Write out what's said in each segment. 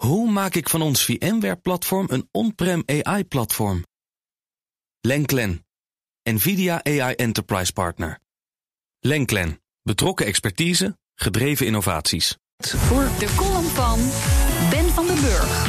Hoe maak ik van ons VMware-platform een on-prem AI-platform? Lenklen, NVIDIA AI Enterprise Partner. Lenklen, betrokken expertise, gedreven innovaties. Voor de column van Ben van den Burg.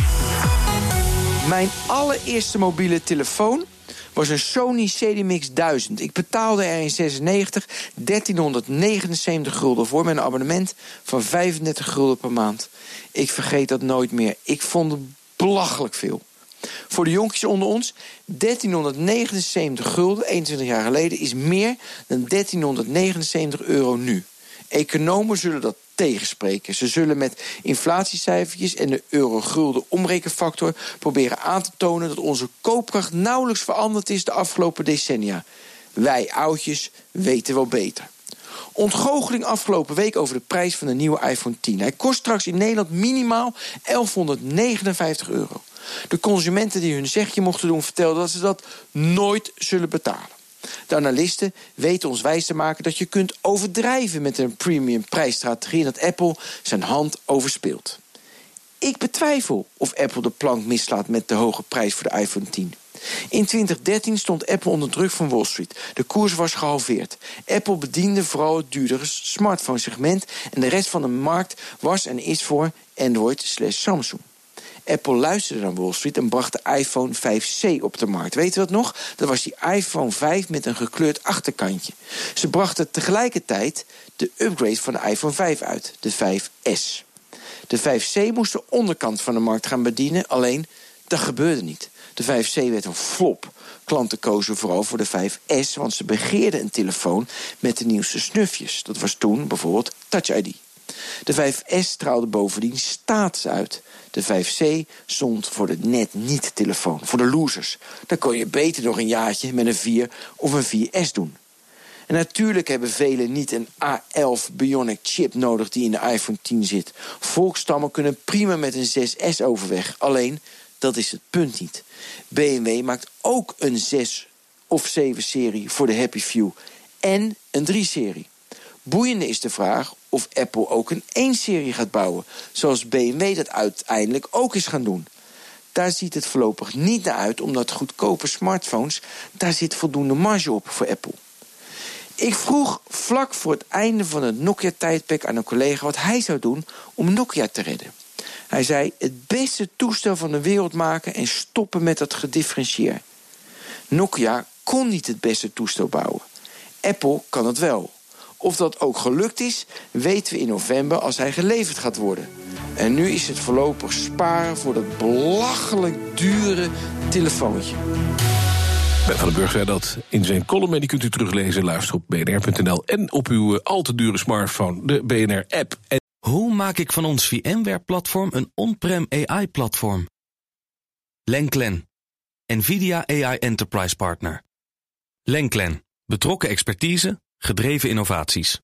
Mijn allereerste mobiele telefoon was een Sony CD-Mix 1000. Ik betaalde er in 96 1379 gulden voor met een abonnement van 35 gulden per maand. Ik vergeet dat nooit meer. Ik vond het belachelijk veel. Voor de jonkjes onder ons, 1379 gulden, 21 jaar geleden, is meer dan 1379 euro nu. Economen zullen dat tegenspreken. Ze zullen met inflatiecijfertjes en de euro-gulden omrekenfactor proberen aan te tonen dat onze koopkracht nauwelijks veranderd is de afgelopen decennia. Wij oudjes weten wel beter. Ontgoocheling afgelopen week over de prijs van de nieuwe iPhone 10. Hij kost straks in Nederland minimaal 1159 euro. De consumenten die hun zegje mochten doen vertelden dat ze dat nooit zullen betalen. De analisten weten ons wijs te maken dat je kunt overdrijven met een premium prijsstrategie en dat Apple zijn hand overspeelt. Ik betwijfel of Apple de plank mislaat met de hoge prijs voor de iPhone 10. In 2013 stond Apple onder druk van Wall Street. De koers was gehalveerd. Apple bediende vooral het duurdere smartphone-segment en de rest van de markt was en is voor Android slash Samsung. Apple luisterde naar Wall Street en bracht de iPhone 5C op de markt. Weet u dat nog? Dat was die iPhone 5 met een gekleurd achterkantje. Ze brachten tegelijkertijd de upgrade van de iPhone 5 uit, de 5S. De 5C moest de onderkant van de markt gaan bedienen, alleen dat gebeurde niet. De 5C werd een flop. Klanten kozen vooral voor de 5S, want ze begeerden een telefoon met de nieuwste snufjes. Dat was toen bijvoorbeeld Touch ID. De 5S straalde bovendien status uit. De 5C stond voor de net niet telefoon, voor de losers. Dan kon je beter nog een jaartje met een 4 of een 4S doen. En natuurlijk hebben velen niet een A11 Bionic chip nodig die in de iPhone 10 zit. Volkstammen kunnen prima met een 6S overweg. Alleen, dat is het punt niet. BMW maakt ook een 6 of 7 serie voor de Happy Few en een 3 serie. Boeiende is de vraag of Apple ook een 1-serie gaat bouwen, zoals BMW dat uiteindelijk ook is gaan doen. Daar ziet het voorlopig niet naar uit, omdat goedkope smartphones, daar zit voldoende marge op voor Apple. Ik vroeg vlak voor het einde van het Nokia-tijdperk aan een collega wat hij zou doen om Nokia te redden. Hij zei: het beste toestel van de wereld maken en stoppen met dat gedifferentieer. Nokia kon niet het beste toestel bouwen. Apple kan het wel. Of dat ook gelukt is, weten we in november als hij geleverd gaat worden. En nu is het voorlopig sparen voor dat belachelijk dure telefoontje. Ben van den Burg zei dat in zijn column. En die kunt u teruglezen, luisteren op bnr.nl... en op uw eh, al te dure smartphone, de BNR-app. Hoe maak ik van ons VMware-platform een on-prem AI-platform? Lenklen, NVIDIA AI Enterprise Partner. Lenklen, betrokken expertise, gedreven innovaties.